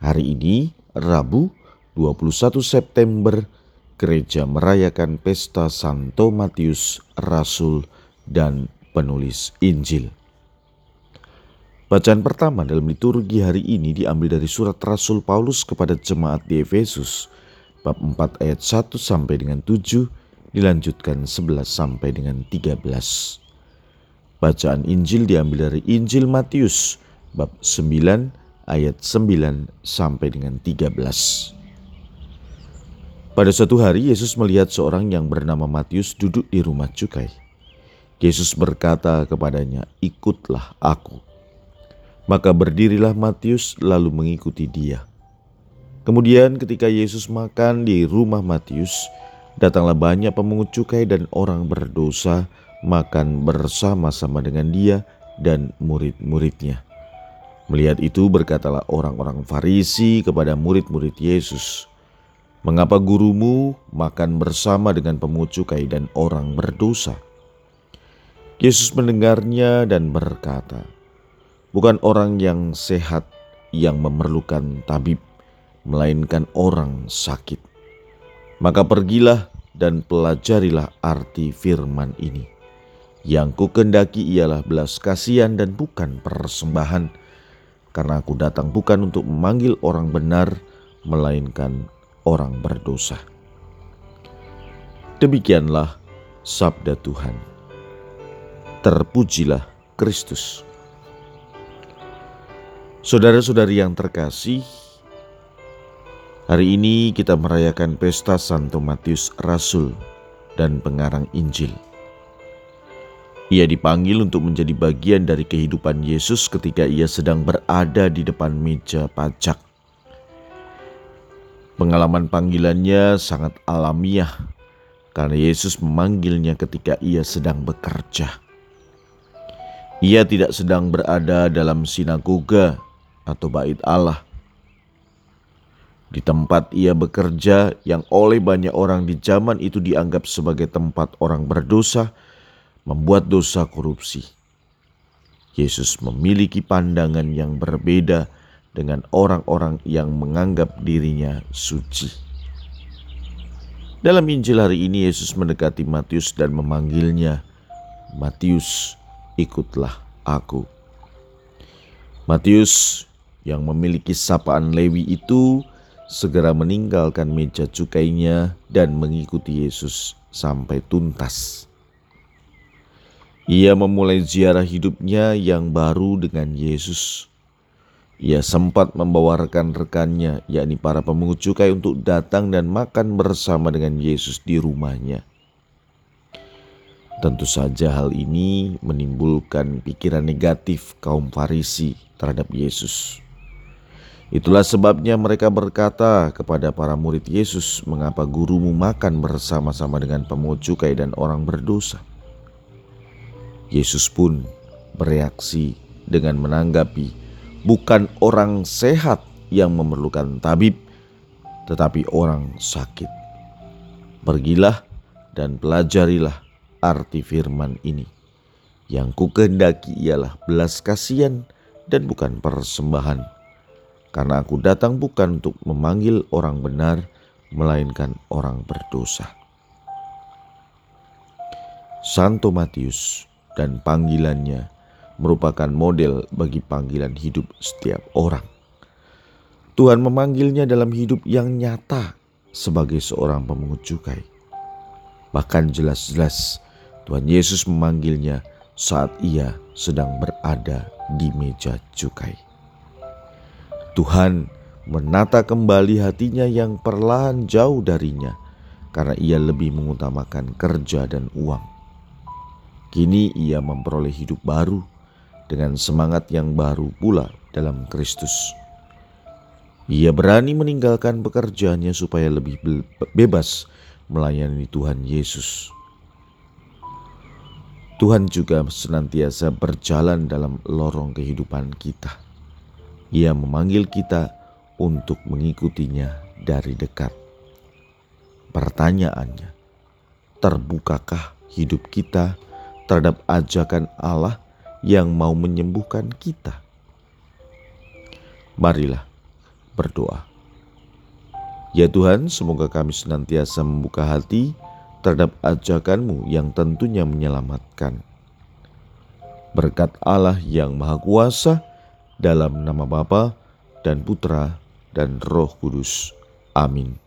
Hari ini, Rabu 21 September, gereja merayakan pesta Santo Matius, Rasul dan penulis Injil. Bacaan pertama dalam liturgi hari ini diambil dari surat Rasul Paulus kepada jemaat di Efesus, bab 4 ayat 1 sampai dengan 7, dilanjutkan 11 sampai dengan 13. Bacaan Injil diambil dari Injil Matius, bab 9 ayat 9 sampai dengan 13. Pada suatu hari Yesus melihat seorang yang bernama Matius duduk di rumah cukai. Yesus berkata kepadanya, "Ikutlah aku." Maka berdirilah Matius lalu mengikuti dia. Kemudian ketika Yesus makan di rumah Matius, datanglah banyak pemungut cukai dan orang berdosa makan bersama-sama dengan dia dan murid-muridnya. Melihat itu berkatalah orang-orang Farisi kepada murid-murid Yesus, "Mengapa gurumu makan bersama dengan pemungut cukai dan orang berdosa?" Yesus mendengarnya dan berkata, "Bukan orang yang sehat yang memerlukan tabib, melainkan orang sakit. Maka pergilah dan pelajarilah arti firman ini. Yang kukendaki ialah belas kasihan dan bukan persembahan." Karena aku datang bukan untuk memanggil orang benar, melainkan orang berdosa. Demikianlah sabda Tuhan. Terpujilah Kristus. Saudara-saudari yang terkasih, hari ini kita merayakan pesta Santo Matius Rasul dan pengarang Injil. Ia dipanggil untuk menjadi bagian dari kehidupan Yesus ketika ia sedang berada di depan meja pajak. Pengalaman panggilannya sangat alamiah karena Yesus memanggilnya ketika ia sedang bekerja. Ia tidak sedang berada dalam sinagoga atau bait Allah. Di tempat ia bekerja yang oleh banyak orang di zaman itu dianggap sebagai tempat orang berdosa, membuat dosa korupsi. Yesus memiliki pandangan yang berbeda dengan orang-orang yang menganggap dirinya suci. Dalam Injil hari ini Yesus mendekati Matius dan memanggilnya, "Matius, ikutlah aku." Matius yang memiliki sapaan Lewi itu segera meninggalkan meja cukainya dan mengikuti Yesus sampai tuntas. Ia memulai ziarah hidupnya yang baru dengan Yesus. Ia sempat membawa rekan-rekannya, yakni para pemungut cukai untuk datang dan makan bersama dengan Yesus di rumahnya. Tentu saja hal ini menimbulkan pikiran negatif kaum Farisi terhadap Yesus. Itulah sebabnya mereka berkata kepada para murid Yesus, "Mengapa gurumu makan bersama-sama dengan pemungut cukai dan orang berdosa?" Yesus pun bereaksi dengan menanggapi, "Bukan orang sehat yang memerlukan tabib, tetapi orang sakit. Pergilah dan pelajarilah arti firman ini. Yang kukehendaki ialah belas kasihan dan bukan persembahan, karena aku datang bukan untuk memanggil orang benar, melainkan orang berdosa." Santo Matius dan panggilannya merupakan model bagi panggilan hidup setiap orang. Tuhan memanggilnya dalam hidup yang nyata sebagai seorang pemungut cukai. Bahkan jelas-jelas Tuhan Yesus memanggilnya saat ia sedang berada di meja cukai. Tuhan menata kembali hatinya yang perlahan jauh darinya karena ia lebih mengutamakan kerja dan uang. Kini ia memperoleh hidup baru dengan semangat yang baru pula dalam Kristus. Ia berani meninggalkan pekerjaannya supaya lebih bebas melayani Tuhan Yesus. Tuhan juga senantiasa berjalan dalam lorong kehidupan kita. Ia memanggil kita untuk mengikutinya dari dekat. Pertanyaannya, terbukakah hidup kita terhadap ajakan Allah yang mau menyembuhkan kita? Marilah berdoa. Ya Tuhan, semoga kami senantiasa membuka hati terhadap ajakanmu yang tentunya menyelamatkan. Berkat Allah yang Maha Kuasa, dalam nama Bapa dan Putra dan Roh Kudus. Amin.